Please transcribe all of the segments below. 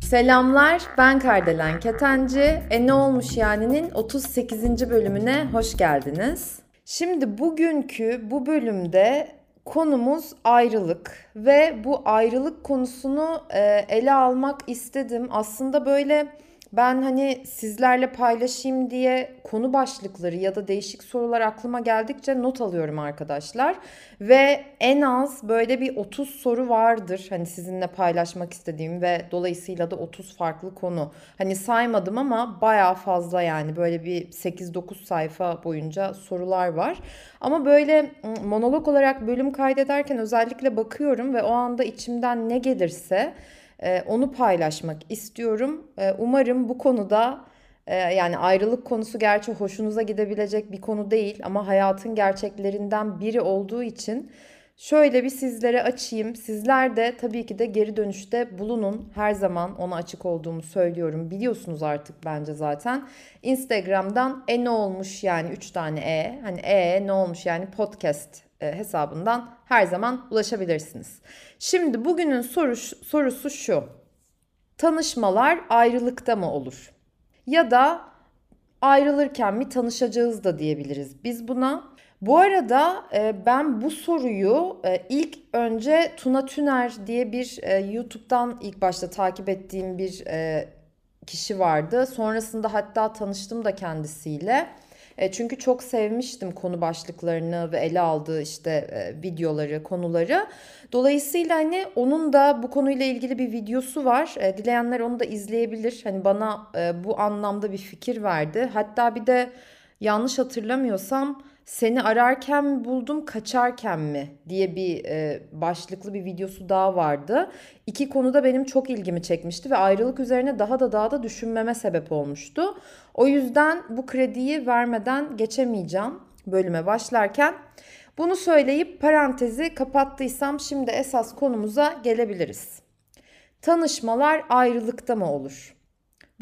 Selamlar, ben Kardelen Ketenci. E ne olmuş yani'nin 38. bölümüne hoş geldiniz. Şimdi bugünkü bu bölümde konumuz ayrılık ve bu ayrılık konusunu e, ele almak istedim. Aslında böyle ben hani sizlerle paylaşayım diye konu başlıkları ya da değişik sorular aklıma geldikçe not alıyorum arkadaşlar. Ve en az böyle bir 30 soru vardır hani sizinle paylaşmak istediğim ve dolayısıyla da 30 farklı konu. Hani saymadım ama baya fazla yani böyle bir 8-9 sayfa boyunca sorular var. Ama böyle monolog olarak bölüm kaydederken özellikle bakıyorum ve o anda içimden ne gelirse ee, onu paylaşmak istiyorum. Ee, umarım bu konuda e, yani ayrılık konusu gerçi hoşunuza gidebilecek bir konu değil ama hayatın gerçeklerinden biri olduğu için şöyle bir sizlere açayım. Sizler de tabii ki de geri dönüşte bulunun. Her zaman ona açık olduğumu söylüyorum. Biliyorsunuz artık bence zaten. Instagram'dan e ne olmuş yani 3 tane e. Hani e ne olmuş yani podcast hesabından her zaman ulaşabilirsiniz. Şimdi bugünün soru, sorusu şu. Tanışmalar ayrılıkta mı olur? Ya da ayrılırken mi tanışacağız da diyebiliriz biz buna. Bu arada e, ben bu soruyu e, ilk önce Tuna Tüner diye bir YouTube'dan ilk başta takip ettiğim bir kişi vardı. Sonrasında hatta tanıştım da kendisiyle. E, çünkü çok sevmiştim konu başlıklarını ve ele aldığı işte e, videoları, konuları. Dolayısıyla hani onun da bu konuyla ilgili bir videosu var. E, dileyenler onu da izleyebilir. Hani bana bu anlamda bir fikir verdi. Hatta bir de yanlış hatırlamıyorsam seni ararken mi buldum, kaçarken mi diye bir e, başlıklı bir videosu daha vardı. İki konuda benim çok ilgimi çekmişti ve ayrılık üzerine daha da daha da düşünmeme sebep olmuştu. O yüzden bu krediyi vermeden geçemeyeceğim bölüme başlarken. Bunu söyleyip parantezi kapattıysam şimdi esas konumuza gelebiliriz. Tanışmalar ayrılıkta mı olur?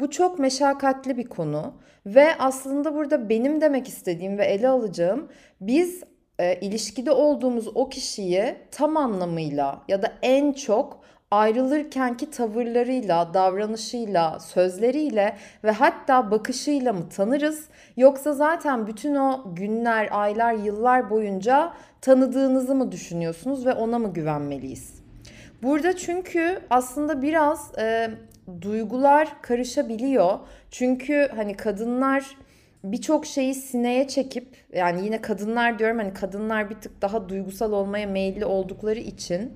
Bu çok meşakkatli bir konu ve aslında burada benim demek istediğim ve ele alacağım biz e, ilişkide olduğumuz o kişiyi tam anlamıyla ya da en çok ayrılırkenki tavırlarıyla, davranışıyla, sözleriyle ve hatta bakışıyla mı tanırız? Yoksa zaten bütün o günler, aylar, yıllar boyunca tanıdığınızı mı düşünüyorsunuz ve ona mı güvenmeliyiz? Burada çünkü aslında biraz e, duygular karışabiliyor. Çünkü hani kadınlar birçok şeyi sineye çekip yani yine kadınlar diyorum hani kadınlar bir tık daha duygusal olmaya meyilli oldukları için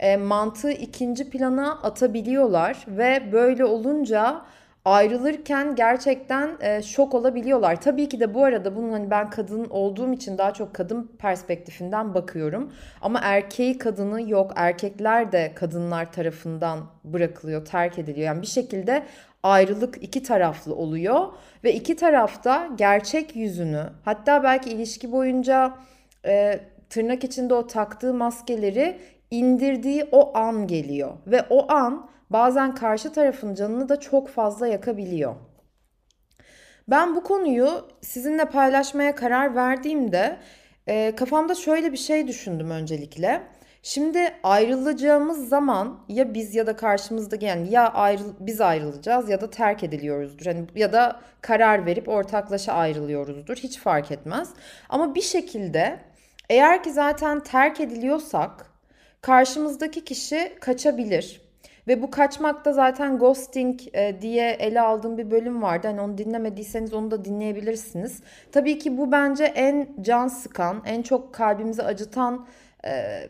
e, mantığı ikinci plana atabiliyorlar ve böyle olunca ayrılırken gerçekten e, şok olabiliyorlar. Tabii ki de bu arada bunun hani ben kadın olduğum için daha çok kadın perspektifinden bakıyorum. Ama erkeği kadını yok. Erkekler de kadınlar tarafından bırakılıyor, terk ediliyor. Yani bir şekilde ayrılık iki taraflı oluyor ve iki tarafta gerçek yüzünü hatta belki ilişki boyunca e, tırnak içinde o taktığı maskeleri indirdiği o an geliyor ve o an bazen karşı tarafın canını da çok fazla yakabiliyor. Ben bu konuyu sizinle paylaşmaya karar verdiğimde e, kafamda şöyle bir şey düşündüm öncelikle. Şimdi ayrılacağımız zaman ya biz ya da karşımızdaki yani ya ayrıl, biz ayrılacağız ya da terk ediliyoruzdur. Yani ya da karar verip ortaklaşa ayrılıyoruzdur. Hiç fark etmez. Ama bir şekilde eğer ki zaten terk ediliyorsak karşımızdaki kişi kaçabilir. Ve bu kaçmakta zaten ghosting e, diye ele aldığım bir bölüm vardı. Hani onu dinlemediyseniz onu da dinleyebilirsiniz. Tabii ki bu bence en can sıkan, en çok kalbimizi acıtan e,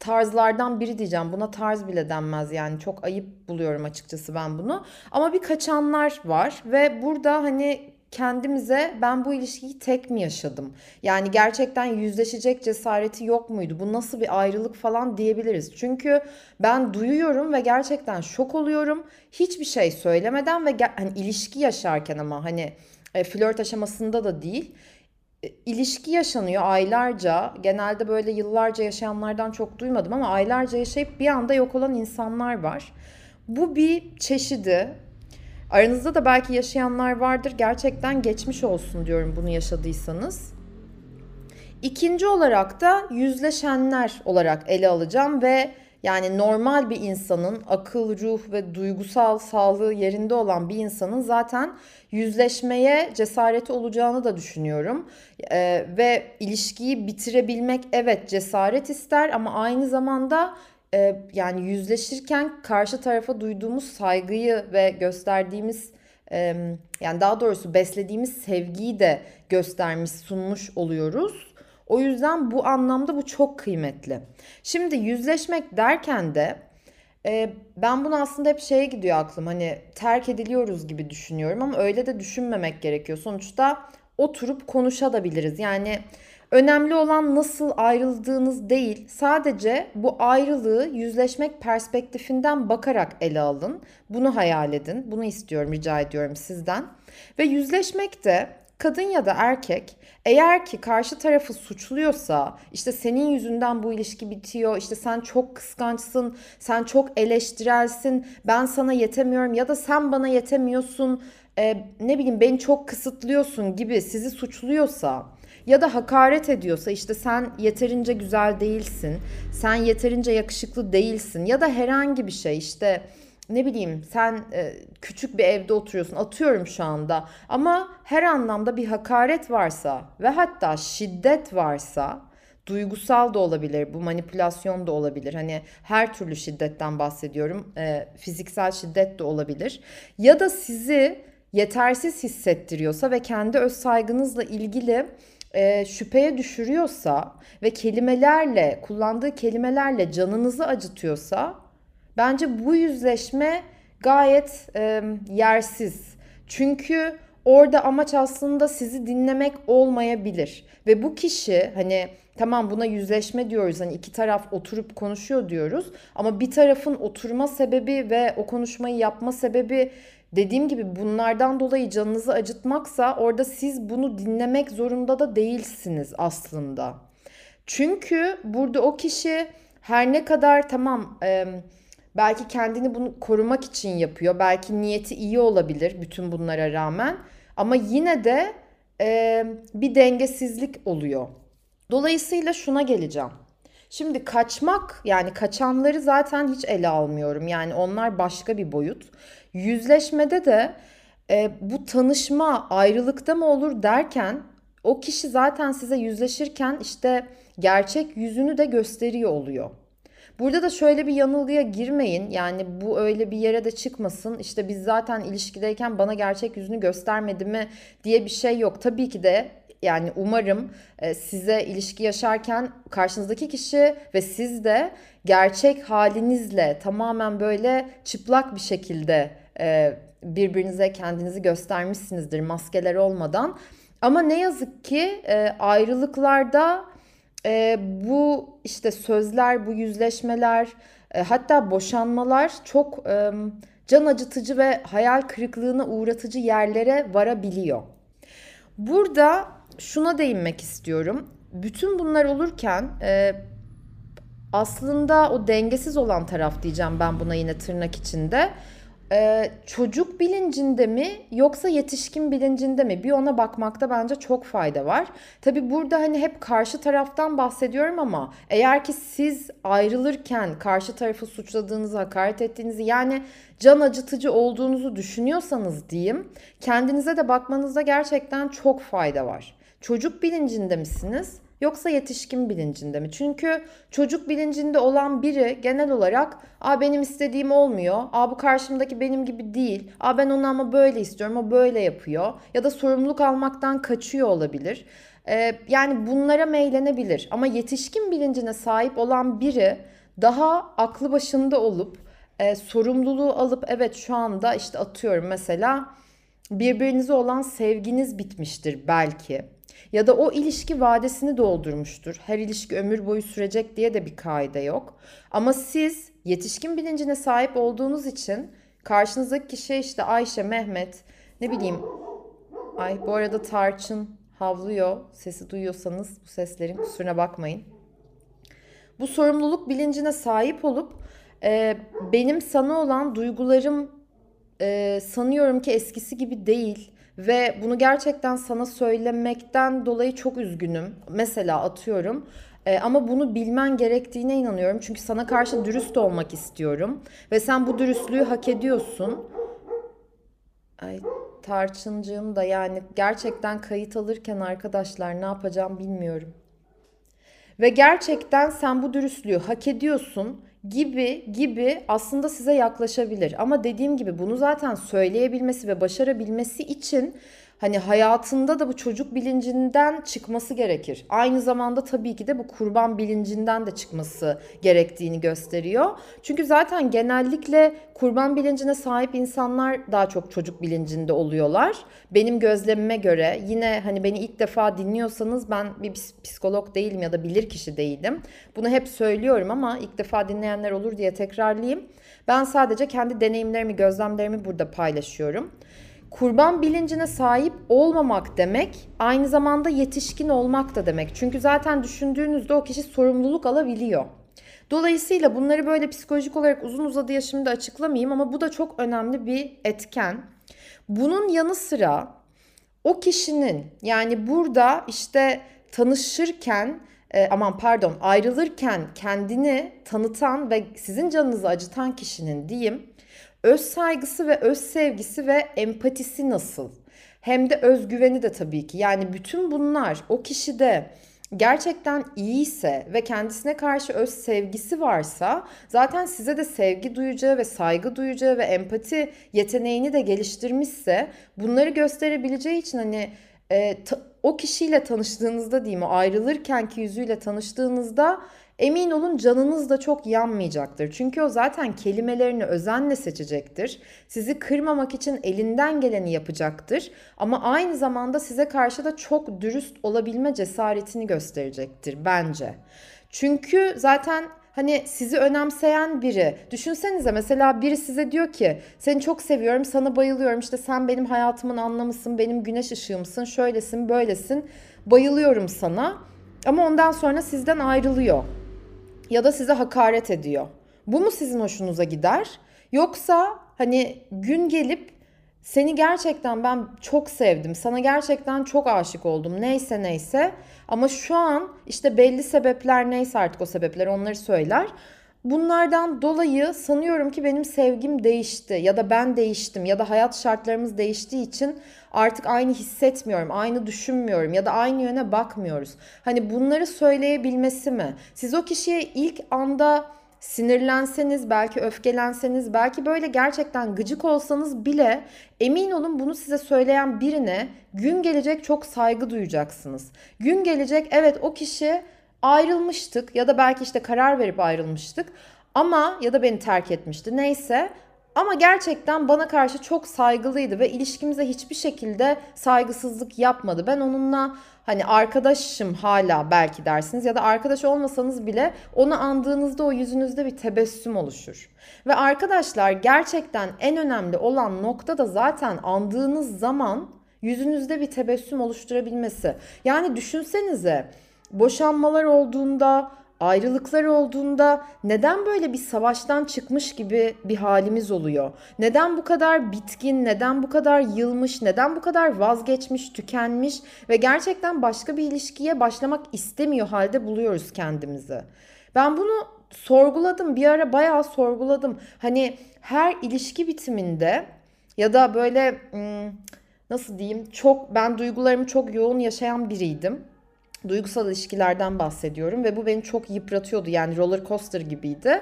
tarzlardan biri diyeceğim. Buna tarz bile denmez yani çok ayıp buluyorum açıkçası ben bunu. Ama bir kaçanlar var ve burada hani kendimize ben bu ilişkiyi tek mi yaşadım? Yani gerçekten yüzleşecek cesareti yok muydu? Bu nasıl bir ayrılık falan diyebiliriz. Çünkü ben duyuyorum ve gerçekten şok oluyorum. Hiçbir şey söylemeden ve hani ilişki yaşarken ama hani e, flört aşamasında da değil e, ilişki yaşanıyor aylarca. Genelde böyle yıllarca yaşayanlardan çok duymadım ama aylarca yaşayıp bir anda yok olan insanlar var. Bu bir çeşidi Aranızda da belki yaşayanlar vardır. Gerçekten geçmiş olsun diyorum bunu yaşadıysanız. İkinci olarak da yüzleşenler olarak ele alacağım ve yani normal bir insanın akıl, ruh ve duygusal sağlığı yerinde olan bir insanın zaten yüzleşmeye cesareti olacağını da düşünüyorum. Ee, ve ilişkiyi bitirebilmek evet cesaret ister ama aynı zamanda e, yani yüzleşirken karşı tarafa duyduğumuz saygıyı ve gösterdiğimiz e, yani daha doğrusu beslediğimiz sevgiyi de göstermiş sunmuş oluyoruz. O yüzden bu anlamda bu çok kıymetli. Şimdi yüzleşmek derken de e, ben bunu aslında hep şeye gidiyor aklım hani terk ediliyoruz gibi düşünüyorum ama öyle de düşünmemek gerekiyor. Sonuçta oturup konuşabiliriz. Yani önemli olan nasıl ayrıldığınız değil sadece bu ayrılığı yüzleşmek perspektifinden bakarak ele alın. Bunu hayal edin. Bunu istiyorum rica ediyorum sizden. Ve yüzleşmek de kadın ya da erkek eğer ki karşı tarafı suçluyorsa işte senin yüzünden bu ilişki bitiyor işte sen çok kıskançsın sen çok eleştirelsin ben sana yetemiyorum ya da sen bana yetemiyorsun e, ne bileyim beni çok kısıtlıyorsun gibi sizi suçluyorsa ya da hakaret ediyorsa işte sen yeterince güzel değilsin sen yeterince yakışıklı değilsin ya da herhangi bir şey işte ne bileyim sen e, küçük bir evde oturuyorsun atıyorum şu anda ama her anlamda bir hakaret varsa ve hatta şiddet varsa duygusal da olabilir bu manipülasyon da olabilir. Hani her türlü şiddetten bahsediyorum e, fiziksel şiddet de olabilir. Ya da sizi yetersiz hissettiriyorsa ve kendi öz saygınızla ilgili e, şüpheye düşürüyorsa ve kelimelerle kullandığı kelimelerle canınızı acıtıyorsa Bence bu yüzleşme gayet e, yersiz. Çünkü orada amaç aslında sizi dinlemek olmayabilir. Ve bu kişi hani tamam buna yüzleşme diyoruz. Hani iki taraf oturup konuşuyor diyoruz. Ama bir tarafın oturma sebebi ve o konuşmayı yapma sebebi dediğim gibi bunlardan dolayı canınızı acıtmaksa orada siz bunu dinlemek zorunda da değilsiniz aslında. Çünkü burada o kişi her ne kadar tamam e, Belki kendini bunu korumak için yapıyor. Belki niyeti iyi olabilir bütün bunlara rağmen. Ama yine de e, bir dengesizlik oluyor. Dolayısıyla şuna geleceğim. Şimdi kaçmak yani kaçanları zaten hiç ele almıyorum. Yani onlar başka bir boyut. Yüzleşmede de e, bu tanışma ayrılıkta mı olur derken o kişi zaten size yüzleşirken işte gerçek yüzünü de gösteriyor oluyor. Burada da şöyle bir yanılgıya girmeyin. Yani bu öyle bir yere de çıkmasın. İşte biz zaten ilişkideyken bana gerçek yüzünü göstermedi mi diye bir şey yok. Tabii ki de yani umarım e, size ilişki yaşarken karşınızdaki kişi ve siz de gerçek halinizle tamamen böyle çıplak bir şekilde e, birbirinize kendinizi göstermişsinizdir maskeler olmadan. Ama ne yazık ki e, ayrılıklarda bu işte sözler, bu yüzleşmeler, hatta boşanmalar çok can acıtıcı ve hayal kırıklığına uğratıcı yerlere varabiliyor. Burada şuna değinmek istiyorum. Bütün bunlar olurken e, aslında o dengesiz olan taraf diyeceğim ben buna yine tırnak içinde ee, çocuk bilincinde mi yoksa yetişkin bilincinde mi? Bir ona bakmakta bence çok fayda var. Tabi burada hani hep karşı taraftan bahsediyorum ama eğer ki siz ayrılırken karşı tarafı suçladığınızı, hakaret ettiğinizi yani can acıtıcı olduğunuzu düşünüyorsanız diyeyim kendinize de bakmanızda gerçekten çok fayda var. Çocuk bilincinde misiniz? Yoksa yetişkin bilincinde mi? Çünkü çocuk bilincinde olan biri genel olarak Aa benim istediğim olmuyor. Aa bu karşımdaki benim gibi değil. Aa ben onu ama böyle istiyorum. O böyle yapıyor. Ya da sorumluluk almaktan kaçıyor olabilir. Ee, yani bunlara meylenebilir. Ama yetişkin bilincine sahip olan biri daha aklı başında olup e, sorumluluğu alıp evet şu anda işte atıyorum mesela birbirinize olan sevginiz bitmiştir belki ya da o ilişki vadesini doldurmuştur. Her ilişki ömür boyu sürecek diye de bir kaide yok. Ama siz yetişkin bilincine sahip olduğunuz için karşınızdaki kişi işte Ayşe, Mehmet, ne bileyim Ay bu arada Tarçın havlıyor. Sesi duyuyorsanız bu seslerin kusuruna bakmayın. Bu sorumluluk bilincine sahip olup e, benim sana olan duygularım e, sanıyorum ki eskisi gibi değil ve bunu gerçekten sana söylemekten dolayı çok üzgünüm. Mesela atıyorum e, ama bunu bilmen gerektiğine inanıyorum. Çünkü sana karşı dürüst olmak istiyorum. Ve sen bu dürüstlüğü hak ediyorsun. Ay tarçıncığım da yani gerçekten kayıt alırken arkadaşlar ne yapacağım bilmiyorum. Ve gerçekten sen bu dürüstlüğü hak ediyorsun gibi gibi aslında size yaklaşabilir. Ama dediğim gibi bunu zaten söyleyebilmesi ve başarabilmesi için hani hayatında da bu çocuk bilincinden çıkması gerekir. Aynı zamanda tabii ki de bu kurban bilincinden de çıkması gerektiğini gösteriyor. Çünkü zaten genellikle kurban bilincine sahip insanlar daha çok çocuk bilincinde oluyorlar. Benim gözlemime göre yine hani beni ilk defa dinliyorsanız ben bir psikolog değilim ya da bilir kişi değilim. Bunu hep söylüyorum ama ilk defa dinleyenler olur diye tekrarlayayım. Ben sadece kendi deneyimlerimi, gözlemlerimi burada paylaşıyorum. Kurban bilincine sahip olmamak demek aynı zamanda yetişkin olmak da demek. Çünkü zaten düşündüğünüzde o kişi sorumluluk alabiliyor. Dolayısıyla bunları böyle psikolojik olarak uzun uzadıya şimdi açıklamayayım ama bu da çok önemli bir etken. Bunun yanı sıra o kişinin yani burada işte tanışırken e, aman pardon ayrılırken kendini tanıtan ve sizin canınızı acıtan kişinin diyeyim öz saygısı ve öz sevgisi ve empatisi nasıl? Hem de özgüveni de tabii ki. Yani bütün bunlar o kişide gerçekten iyiyse ve kendisine karşı öz sevgisi varsa zaten size de sevgi duyacağı ve saygı duyacağı ve empati yeteneğini de geliştirmişse bunları gösterebileceği için hani e, ta, o kişiyle tanıştığınızda diyeyim o ayrılırkenki yüzüyle tanıştığınızda Emin olun canınız da çok yanmayacaktır. Çünkü o zaten kelimelerini özenle seçecektir. Sizi kırmamak için elinden geleni yapacaktır. Ama aynı zamanda size karşı da çok dürüst olabilme cesaretini gösterecektir bence. Çünkü zaten hani sizi önemseyen biri. Düşünsenize mesela biri size diyor ki seni çok seviyorum, sana bayılıyorum. İşte sen benim hayatımın anlamısın, benim güneş ışığımsın, şöylesin, böylesin. Bayılıyorum sana. Ama ondan sonra sizden ayrılıyor ya da size hakaret ediyor. Bu mu sizin hoşunuza gider? Yoksa hani gün gelip seni gerçekten ben çok sevdim. Sana gerçekten çok aşık oldum. Neyse neyse. Ama şu an işte belli sebepler neyse artık o sebepler onları söyler. Bunlardan dolayı sanıyorum ki benim sevgim değişti ya da ben değiştim ya da hayat şartlarımız değiştiği için artık aynı hissetmiyorum, aynı düşünmüyorum ya da aynı yöne bakmıyoruz. Hani bunları söyleyebilmesi mi? Siz o kişiye ilk anda sinirlenseniz, belki öfkelenseniz, belki böyle gerçekten gıcık olsanız bile emin olun bunu size söyleyen birine gün gelecek çok saygı duyacaksınız. Gün gelecek evet o kişi ayrılmıştık ya da belki işte karar verip ayrılmıştık ama ya da beni terk etmişti neyse ama gerçekten bana karşı çok saygılıydı ve ilişkimize hiçbir şekilde saygısızlık yapmadı. Ben onunla hani arkadaşım hala belki dersiniz ya da arkadaş olmasanız bile onu andığınızda o yüzünüzde bir tebessüm oluşur. Ve arkadaşlar gerçekten en önemli olan nokta da zaten andığınız zaman yüzünüzde bir tebessüm oluşturabilmesi. Yani düşünsenize boşanmalar olduğunda, ayrılıklar olduğunda neden böyle bir savaştan çıkmış gibi bir halimiz oluyor? Neden bu kadar bitkin, neden bu kadar yılmış, neden bu kadar vazgeçmiş, tükenmiş ve gerçekten başka bir ilişkiye başlamak istemiyor halde buluyoruz kendimizi? Ben bunu sorguladım. Bir ara bayağı sorguladım. Hani her ilişki bitiminde ya da böyle nasıl diyeyim çok ben duygularımı çok yoğun yaşayan biriydim duygusal ilişkilerden bahsediyorum ve bu beni çok yıpratıyordu. Yani roller coaster gibiydi.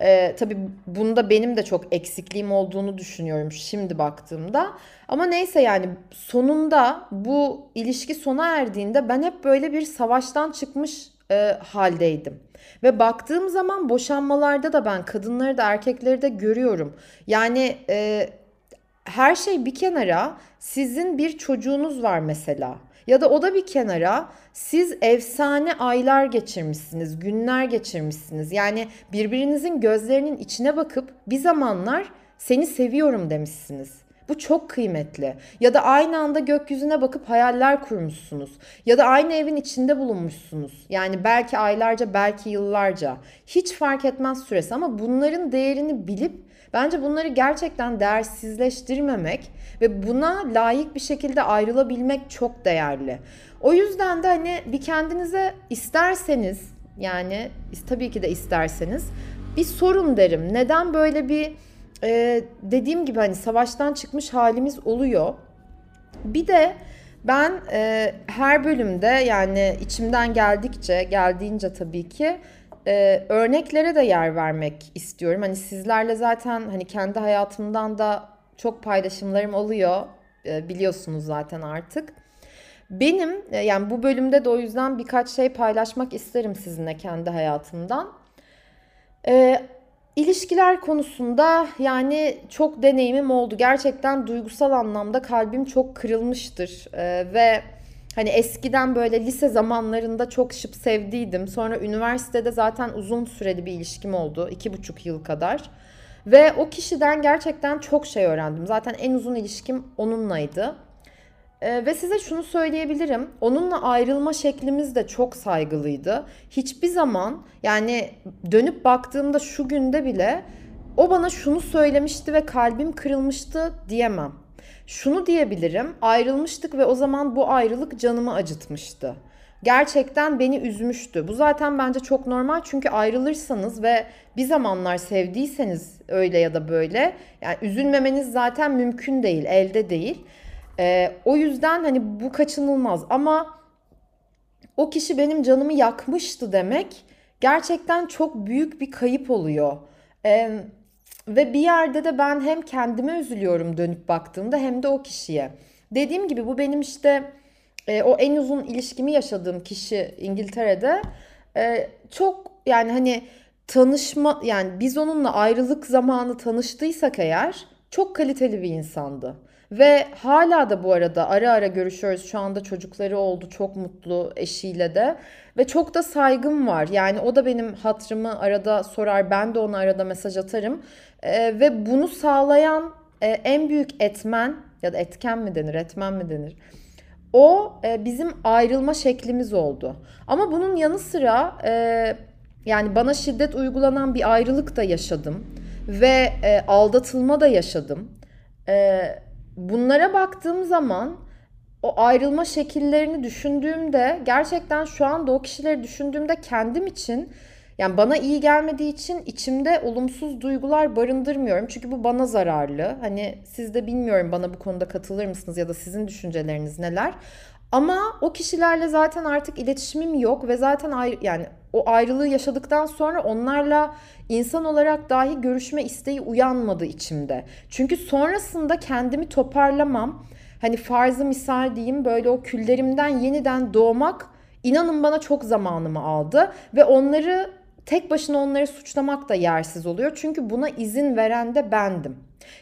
Ee, tabii bunda benim de çok eksikliğim olduğunu düşünüyorum şimdi baktığımda. Ama neyse yani sonunda bu ilişki sona erdiğinde ben hep böyle bir savaştan çıkmış e, haldeydim. Ve baktığım zaman boşanmalarda da ben kadınları da erkekleri de görüyorum. Yani e, her şey bir kenara sizin bir çocuğunuz var mesela. Ya da o da bir kenara siz efsane aylar geçirmişsiniz, günler geçirmişsiniz. Yani birbirinizin gözlerinin içine bakıp bir zamanlar seni seviyorum demişsiniz. Bu çok kıymetli. Ya da aynı anda gökyüzüne bakıp hayaller kurmuşsunuz. Ya da aynı evin içinde bulunmuşsunuz. Yani belki aylarca, belki yıllarca. Hiç fark etmez süresi ama bunların değerini bilip Bence bunları gerçekten değersizleştirmemek ve buna layık bir şekilde ayrılabilmek çok değerli. O yüzden de hani bir kendinize isterseniz yani tabii ki de isterseniz bir sorun derim. Neden böyle bir e, dediğim gibi hani savaştan çıkmış halimiz oluyor. Bir de ben e, her bölümde yani içimden geldikçe, geldiğince tabii ki e, örneklere de yer vermek istiyorum. Hani sizlerle zaten hani kendi hayatımdan da çok paylaşımlarım oluyor. E, biliyorsunuz zaten artık. Benim e, yani bu bölümde de o yüzden birkaç şey paylaşmak isterim sizinle kendi hayatımdan. E, İlişkiler konusunda yani çok deneyimim oldu. Gerçekten duygusal anlamda kalbim çok kırılmıştır. Ee, ve hani eskiden böyle lise zamanlarında çok şıp sevdiydim. Sonra üniversitede zaten uzun süreli bir ilişkim oldu. iki buçuk yıl kadar. Ve o kişiden gerçekten çok şey öğrendim. Zaten en uzun ilişkim onunlaydı. Ee, ve size şunu söyleyebilirim. Onunla ayrılma şeklimiz de çok saygılıydı. Hiçbir zaman yani dönüp baktığımda şu günde bile o bana şunu söylemişti ve kalbim kırılmıştı diyemem. Şunu diyebilirim. Ayrılmıştık ve o zaman bu ayrılık canımı acıtmıştı. Gerçekten beni üzmüştü. Bu zaten bence çok normal çünkü ayrılırsanız ve bir zamanlar sevdiyseniz öyle ya da böyle yani üzülmemeniz zaten mümkün değil, elde değil. E, o yüzden hani bu kaçınılmaz ama o kişi benim canımı yakmıştı demek gerçekten çok büyük bir kayıp oluyor. E, ve bir yerde de ben hem kendime üzülüyorum dönüp baktığımda hem de o kişiye. Dediğim gibi bu benim işte e, o en uzun ilişkimi yaşadığım kişi İngiltere'de e, çok yani hani tanışma yani biz onunla ayrılık zamanı tanıştıysak eğer çok kaliteli bir insandı. Ve hala da bu arada ara ara görüşüyoruz. Şu anda çocukları oldu. Çok mutlu eşiyle de. Ve çok da saygım var. Yani o da benim hatrımı arada sorar. Ben de ona arada mesaj atarım. Ee, ve bunu sağlayan e, en büyük etmen ya da etken mi denir, etmen mi denir? O e, bizim ayrılma şeklimiz oldu. Ama bunun yanı sıra e, yani bana şiddet uygulanan bir ayrılık da yaşadım. Ve e, aldatılma da yaşadım. E, bunlara baktığım zaman o ayrılma şekillerini düşündüğümde gerçekten şu anda o kişileri düşündüğümde kendim için yani bana iyi gelmediği için içimde olumsuz duygular barındırmıyorum. Çünkü bu bana zararlı. Hani siz de bilmiyorum bana bu konuda katılır mısınız ya da sizin düşünceleriniz neler. Ama o kişilerle zaten artık iletişimim yok ve zaten ayrı, yani o ayrılığı yaşadıktan sonra onlarla insan olarak dahi görüşme isteği uyanmadı içimde. Çünkü sonrasında kendimi toparlamam, hani farzı misal diyeyim böyle o küllerimden yeniden doğmak inanın bana çok zamanımı aldı ve onları tek başına onları suçlamak da yersiz oluyor. Çünkü buna izin veren de bendim.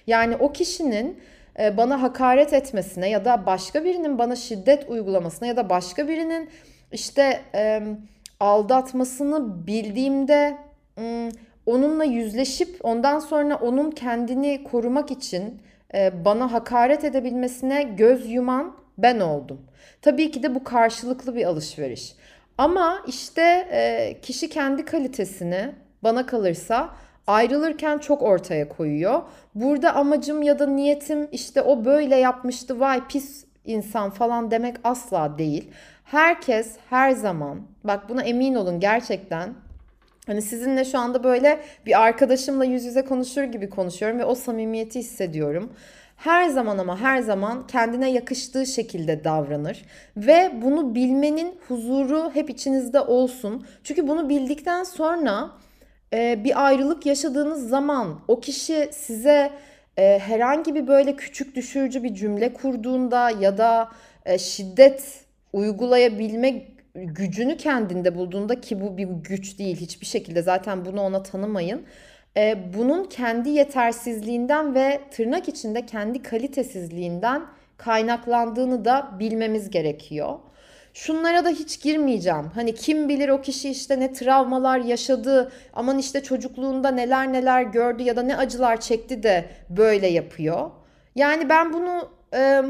Yani o kişinin bana hakaret etmesine ya da başka birinin bana şiddet uygulamasına ya da başka birinin işte e, aldatmasını bildiğimde onunla yüzleşip ondan sonra onun kendini korumak için e, bana hakaret edebilmesine göz yuman ben oldum. Tabii ki de bu karşılıklı bir alışveriş. Ama işte kişi kendi kalitesini bana kalırsa ayrılırken çok ortaya koyuyor. Burada amacım ya da niyetim işte o böyle yapmıştı vay pis insan falan demek asla değil. Herkes her zaman bak buna emin olun gerçekten Hani sizinle şu anda böyle bir arkadaşımla yüz yüze konuşur gibi konuşuyorum ve o samimiyeti hissediyorum. Her zaman ama her zaman kendine yakıştığı şekilde davranır ve bunu bilmenin huzuru hep içinizde olsun. Çünkü bunu bildikten sonra e, bir ayrılık yaşadığınız zaman o kişi size e, herhangi bir böyle küçük düşürücü bir cümle kurduğunda ya da e, şiddet uygulayabilme gücünü kendinde bulduğunda ki bu bir güç değil hiçbir şekilde zaten bunu ona tanımayın. E, bunun kendi yetersizliğinden ve tırnak içinde kendi kalitesizliğinden kaynaklandığını da bilmemiz gerekiyor. Şunlara da hiç girmeyeceğim. Hani kim bilir o kişi işte ne travmalar yaşadı, aman işte çocukluğunda neler neler gördü ya da ne acılar çekti de böyle yapıyor. Yani ben bunu e,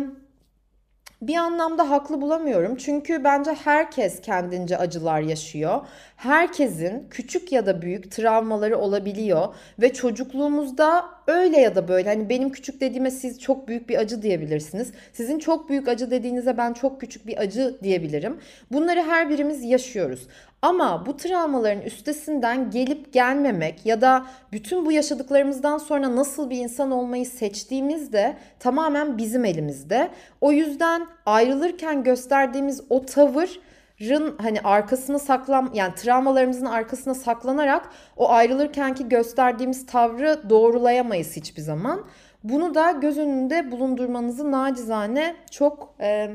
bir anlamda haklı bulamıyorum. Çünkü bence herkes kendince acılar yaşıyor. Herkesin küçük ya da büyük travmaları olabiliyor ve çocukluğumuzda öyle ya da böyle hani benim küçük dediğime siz çok büyük bir acı diyebilirsiniz. Sizin çok büyük acı dediğinize ben çok küçük bir acı diyebilirim. Bunları her birimiz yaşıyoruz. Ama bu travmaların üstesinden gelip gelmemek ya da bütün bu yaşadıklarımızdan sonra nasıl bir insan olmayı seçtiğimiz de tamamen bizim elimizde. O yüzden ayrılırken gösterdiğimiz o tavır hani arkasına saklan yani travmalarımızın arkasına saklanarak o ayrılırkenki gösterdiğimiz tavrı doğrulayamayız hiçbir zaman. Bunu da göz önünde bulundurmanızı nacizane çok e,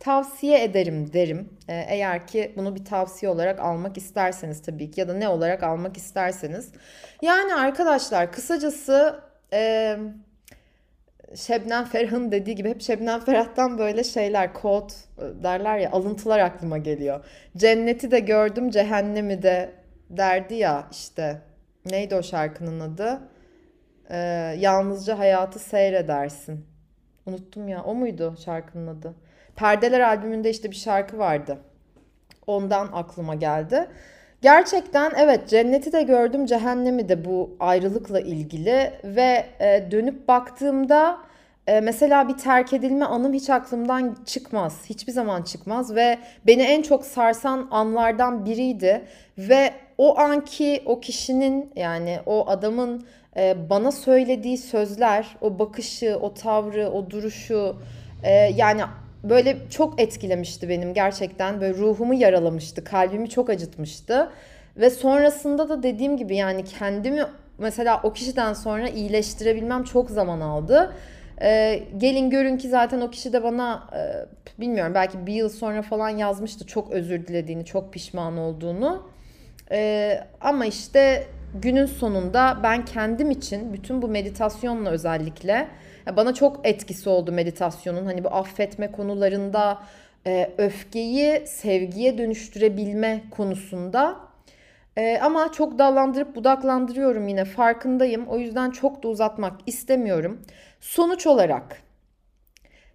tavsiye ederim derim. E, eğer ki bunu bir tavsiye olarak almak isterseniz tabii ki ya da ne olarak almak isterseniz. Yani arkadaşlar kısacası e, Şebnem Ferah'ın dediği gibi hep Şebnem Ferah'tan böyle şeyler, kod e, derler ya alıntılar aklıma geliyor. Cenneti de gördüm, cehennemi de derdi ya işte. Neydi o şarkının adı? Ee, yalnızca hayatı seyredersin. Unuttum ya. O muydu şarkının adı? Perdeler albümünde işte bir şarkı vardı. Ondan aklıma geldi. Gerçekten evet cenneti de gördüm cehennemi de bu ayrılıkla ilgili ve e, dönüp baktığımda e, mesela bir terk edilme anım hiç aklımdan çıkmaz. Hiçbir zaman çıkmaz ve beni en çok sarsan anlardan biriydi ve o anki o kişinin yani o adamın bana söylediği sözler, o bakışı, o tavrı, o duruşu e, yani böyle çok etkilemişti benim gerçekten. Böyle ruhumu yaralamıştı, kalbimi çok acıtmıştı. Ve sonrasında da dediğim gibi yani kendimi mesela o kişiden sonra iyileştirebilmem çok zaman aldı. Ee, gelin görün ki zaten o kişi de bana e, bilmiyorum belki bir yıl sonra falan yazmıştı çok özür dilediğini, çok pişman olduğunu. Ee, ama işte günün sonunda ben kendim için bütün bu meditasyonla özellikle bana çok etkisi oldu meditasyonun. Hani bu affetme konularında e, öfkeyi sevgiye dönüştürebilme konusunda. E, ama çok dallandırıp budaklandırıyorum yine farkındayım. O yüzden çok da uzatmak istemiyorum. Sonuç olarak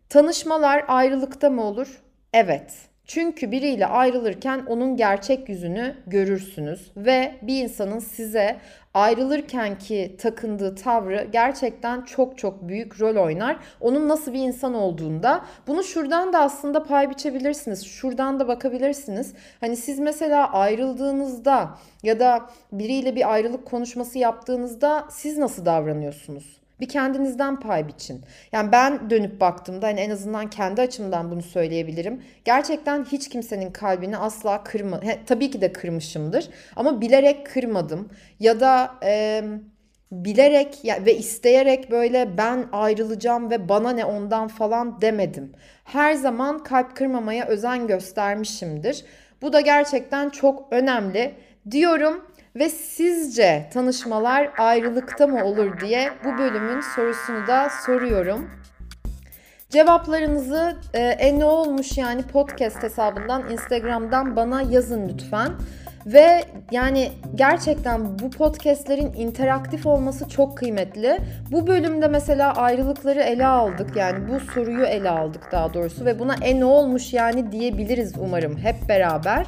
tanışmalar ayrılıkta mı olur? Evet. Çünkü biriyle ayrılırken onun gerçek yüzünü görürsünüz ve bir insanın size ayrılırken ki takındığı tavrı gerçekten çok çok büyük rol oynar. Onun nasıl bir insan olduğunda bunu şuradan da aslında pay biçebilirsiniz. Şuradan da bakabilirsiniz. Hani siz mesela ayrıldığınızda ya da biriyle bir ayrılık konuşması yaptığınızda siz nasıl davranıyorsunuz? Bir kendinizden pay biçin. Yani ben dönüp baktığımda hani en azından kendi açımdan bunu söyleyebilirim. Gerçekten hiç kimsenin kalbini asla kırma. He, tabii ki de kırmışımdır ama bilerek kırmadım. Ya da e, bilerek ya, ve isteyerek böyle ben ayrılacağım ve bana ne ondan falan demedim. Her zaman kalp kırmamaya özen göstermişimdir. Bu da gerçekten çok önemli diyorum. Ve sizce tanışmalar ayrılıkta mı olur diye bu bölümün sorusunu da soruyorum. Cevaplarınızı e, e ne olmuş yani podcast hesabından Instagram'dan bana yazın lütfen. Ve yani gerçekten bu podcastlerin interaktif olması çok kıymetli. Bu bölümde mesela ayrılıkları ele aldık. Yani bu soruyu ele aldık daha doğrusu ve buna en olmuş yani diyebiliriz umarım hep beraber.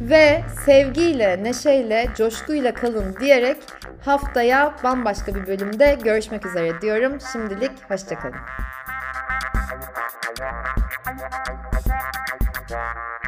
Ve sevgiyle, neşeyle, coşkuyla kalın diyerek haftaya bambaşka bir bölümde görüşmek üzere diyorum. Şimdilik hoşçakalın. Yeah.